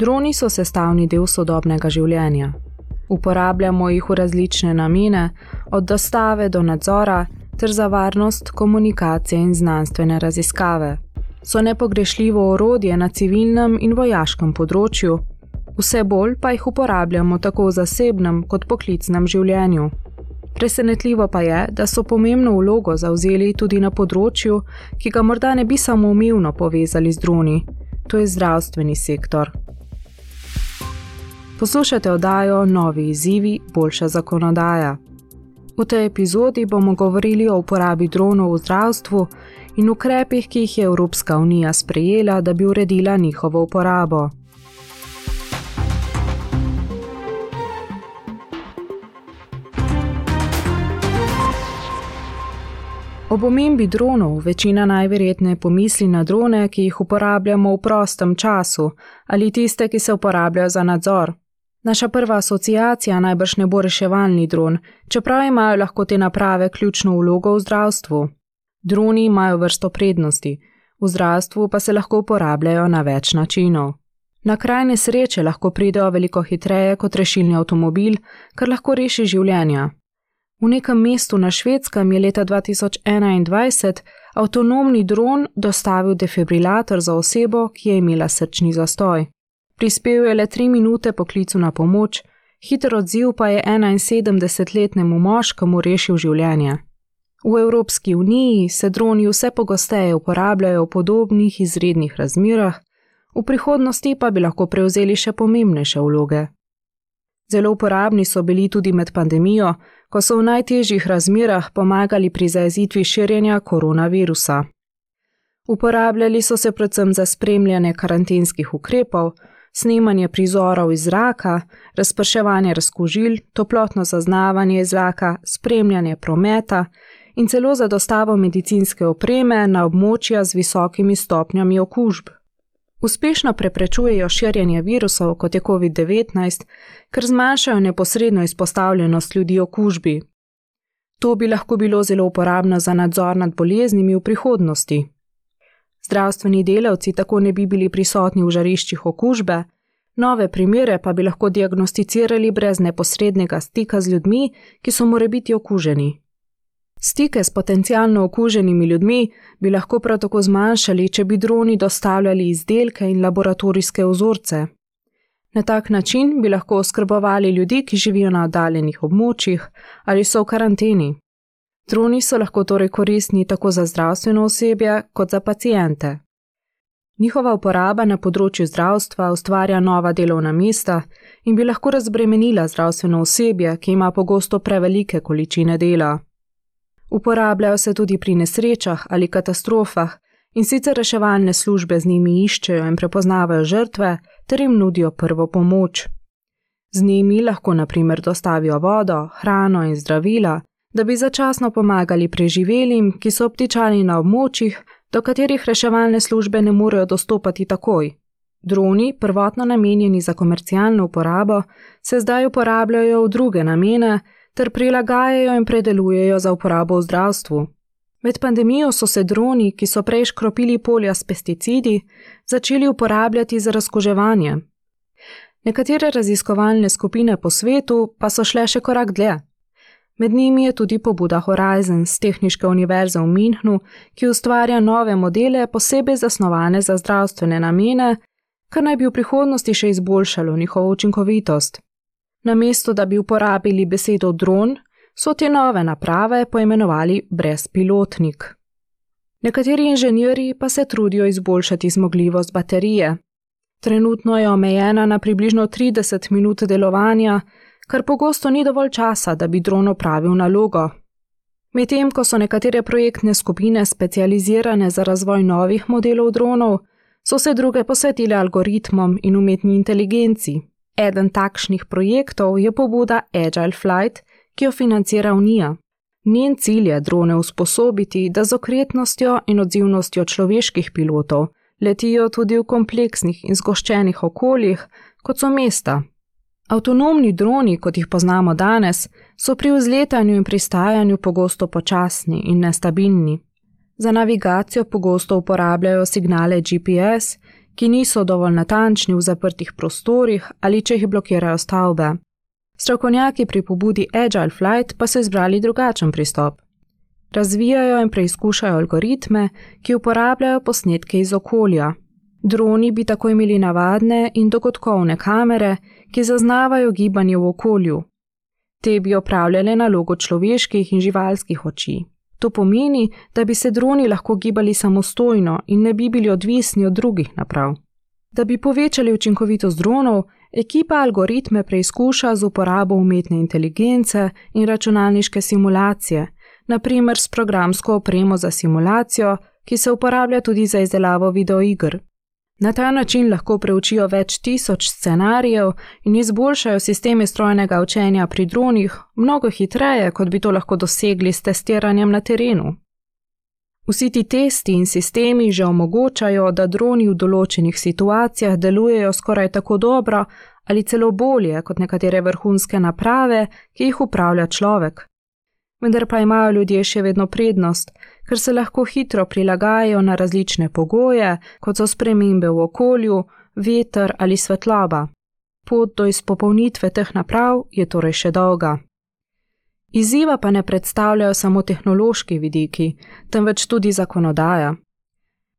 Droni so sestavni del sodobnega življenja. Uporabljamo jih v različne namene, od dostave do nadzora, ter za varnost, komunikacije in znanstvene raziskave. So nepogrešljivo orodje na civilnem in vojaškem področju, vse bolj pa jih uporabljamo tako v zasebnem kot poklicnem življenju. Presenetljivo pa je, da so pomembno vlogo zauzeli tudi na področju, ki ga morda ne bi samo umivno povezali z droni, to je zdravstveni sektor. Poslušate oddajo Novi izzivi, boljša zakonodaja. V tej epizodi bomo govorili o uporabi dronov v zdravstvu in ukrepih, ki jih je Evropska unija sprejela, da bi uredila njihovo uporabo. Ob omembi dronov večina najverjetneje pomisli na drone, ki jih uporabljamo v prostem času ali tiste, ki se uporabljajo za nadzor. Naša prva asociacija najbrž ne bo reševalni dron, čeprav imajo lahko te naprave ključno vlogo v zdravstvu. Droni imajo vrsto prednosti, v zdravstvu pa se lahko uporabljajo na več načinov. Na kraj nesreče lahko pridejo veliko hitreje kot rešilni avtomobil, kar lahko reši življenja. V nekem mestu na švedskem je leta 2021 avtonomni dron dostavil defibrilator za osebo, ki je imela srčni zastoj. Prispel je le tri minute po klicu na pomoč, hiter odziv pa je 71-letnemu moškemu rešil življenje. V Evropski uniji se droni vse pogosteje uporabljajo v podobnih izrednih razmerah, v prihodnosti pa bi lahko prevzeli še pomembnejše vloge. Zelo uporabni so bili tudi med pandemijo, ko so v najtežjih razmerah pomagali pri zajezitvi širjenja koronavirusa. Uporabljali so se predvsem za spremljanje karantenskih ukrepov, snemanje prizorov iz zraka, razprševanje razkužil, toplotno zaznavanje zraka, spremljanje prometa in celo za dostavo medicinske opreme na območja z visokimi stopnjami okužb. Uspešno preprečujejo širjenje virusov kot je COVID-19, ker zmanjšajo neposredno izpostavljenost ljudi okužbi. To bi lahko bilo zelo uporabno za nadzor nad boleznimi v prihodnosti. Zdravstveni delavci tako ne bi bili prisotni v žariščih okužbe, nove primere pa bi lahko diagnosticirali brez neposrednega stika z ljudmi, ki so morebiti okuženi. Stike s potencialno okuženimi ljudmi bi lahko prav tako zmanjšali, če bi droni dostavljali izdelke in laboratorijske vzorce. Na tak način bi lahko oskrbovali ljudi, ki živijo na oddaljenih območjih ali so v karanteni. Droni so lahko torej koristni tako za zdravstveno osebje kot za pacijente. Njihova uporaba na področju zdravstva ustvarja nova delovna mesta in bi lahko razbremenila zdravstveno osebje, ki ima pogosto prevelike količine dela. Uporabljajo se tudi pri nesrečah ali katastrofah in sicer reševalne službe z njimi iščejo in prepoznavajo žrtve ter jim nudijo prvo pomoč. Z njimi lahko naprimer dostavijo vodo, hrano in zdravila, da bi začasno pomagali preživelim, ki so obtičali na območjih, do katerih reševalne službe ne morejo dostopati takoj. Droni, prvotno namenjeni za komercialno uporabo, se zdaj uporabljajo v druge namene, ter prilagajajo in predelujejo za uporabo v zdravstvu. Med pandemijo so se droni, ki so prej škropili polja s pesticidi, začeli uporabljati za razkoževanje. Nekatere raziskovalne skupine po svetu pa so šle še korak dlje. Med njimi je tudi pobuda Horizon z Tehniške univerze v Minhnu, ki ustvarja nove modele posebej zasnovane za zdravstvene namene, kar naj bi v prihodnosti še izboljšalo njihovo učinkovitost. Namesto da bi uporabili besedo dron, so te nove naprave poimenovali brezpilotnik. Nekateri inženirji pa se trudijo izboljšati zmogljivost baterije. Trenutno je omejena na približno 30 minut delovanja, kar pogosto ni dovolj časa, da bi dron opravil nalogo. Medtem ko so nekatere projektne skupine specializirane za razvoj novih modelov dronov, so se druge posvetile algoritmom in umetni inteligenci. Eden takšnih projektov je pobuda Agile Flight, ki jo financira Unija. Njen cilj je drone usposobiti, da z okretnostjo in odzivnostjo človeških pilotov letijo tudi v kompleksnih in zgoščenih okoljih, kot so mesta. Avtonomni droni, kot jih poznamo danes, so pri vzletanju in pristajanju pogosto počasni in nestabilni. Za navigacijo pogosto uporabljajo signale GPS, ki niso dovolj natančni v zaprtih prostorih ali če jih blokirajo stavbe. Strokovnjaki pri pobudi Agile Flight pa so izbrali drugačen pristop. Razvijajo in preizkušajo algoritme, ki uporabljajo posnetke iz okolja. Droni bi tako imeli navadne in dogodkovne kamere, ki zaznavajo gibanje v okolju. Te bi opravljale nalogo človeških in živalskih oči. To pomeni, da bi se droni lahko gibali samostojno in ne bi bili odvisni od drugih naprav. Da bi povečali učinkovitost dronov, ekipa algoritme preizkuša z uporabo umetne inteligence in računalniške simulacije, naprimer s programsko opremo za simulacijo, ki se uporablja tudi za izdelavo videoiger. Na ta način lahko preučijo več tisoč scenarijev in izboljšajo sisteme strojnega učenja pri dronih mnogo hitreje, kot bi to lahko dosegli s testiranjem na terenu. Vsi ti testi in sistemi že omogočajo, da droni v določenih situacijah delujejo skoraj tako dobro ali celo bolje kot nekatere vrhunske naprave, ki jih upravlja človek vendar pa imajo ljudje še vedno prednost, ker se lahko hitro prilagajajo na različne pogoje, kot so spremembe v okolju, veter ali svetloba. Pot do izpopolnitve teh naprav je torej še dolga. Izziva pa ne predstavljajo samo tehnološki vidiki, temveč tudi zakonodaja.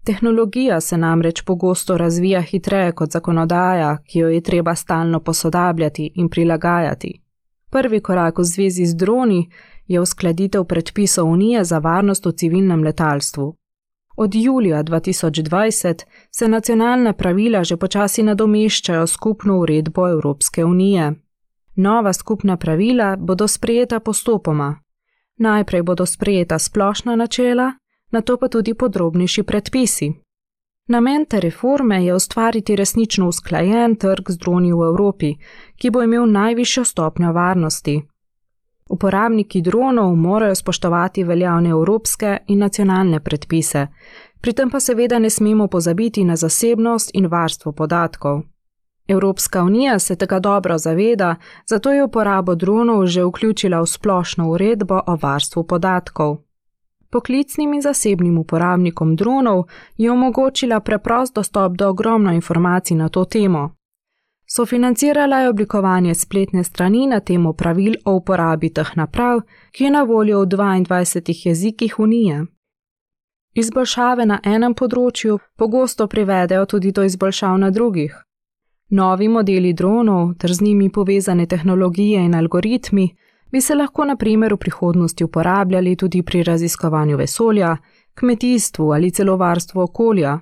Tehnologija se namreč pogosto razvija hitreje kot zakonodaja, ki jo je treba stalno posodabljati in prilagajati. Prvi korak v zvezi z droni je uskladitev predpisov Unije za varnost v civilnem letalstvu. Od julija 2020 se nacionalna pravila že počasi nadomeščajo skupno uredbo Evropske unije. Nova skupna pravila bodo sprejeta postopoma. Najprej bodo sprejeta splošna načela, na to pa tudi podrobnejši predpisi. Namen te reforme je ustvariti resnično usklajen trg z droni v Evropi, ki bo imel najvišjo stopnjo varnosti. Uporabniki dronov morajo spoštovati veljavne evropske in nacionalne predpise, pri tem pa seveda ne smemo pozabiti na zasebnost in varstvo podatkov. Evropska unija se tega dobro zaveda, zato je uporabo dronov že vključila v splošno uredbo o varstvu podatkov. Poklicnim in zasebnim uporabnikom dronov je omogočila preprost dostop do ogromno informacij na to temo, Sofinancirala je oblikovanje spletne strani na temo pravil o uporabi teh naprav, ki je na voljo v 22 jezikih Unije. Izboljšave na enem področju pogosto privedejo tudi do izboljšav na drugih. Novi modeli dronov ter z njimi povezane tehnologije in algoritmi bi se lahko na primer v prihodnosti uporabljali tudi pri raziskovanju vesolja, kmetijstvu ali celo varstvu okolja,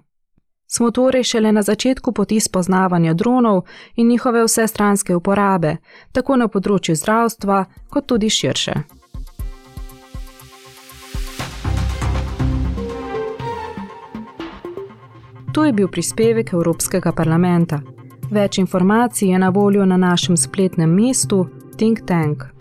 Smo torej šele na začetku poti spoznavanja dronov in njihove vsestranske uporabe, tako na področju zdravstva, kot tudi širše. To je bil prispevek Evropskega parlamenta. Več informacij je na voljo na našem spletnem mestu Think Tank.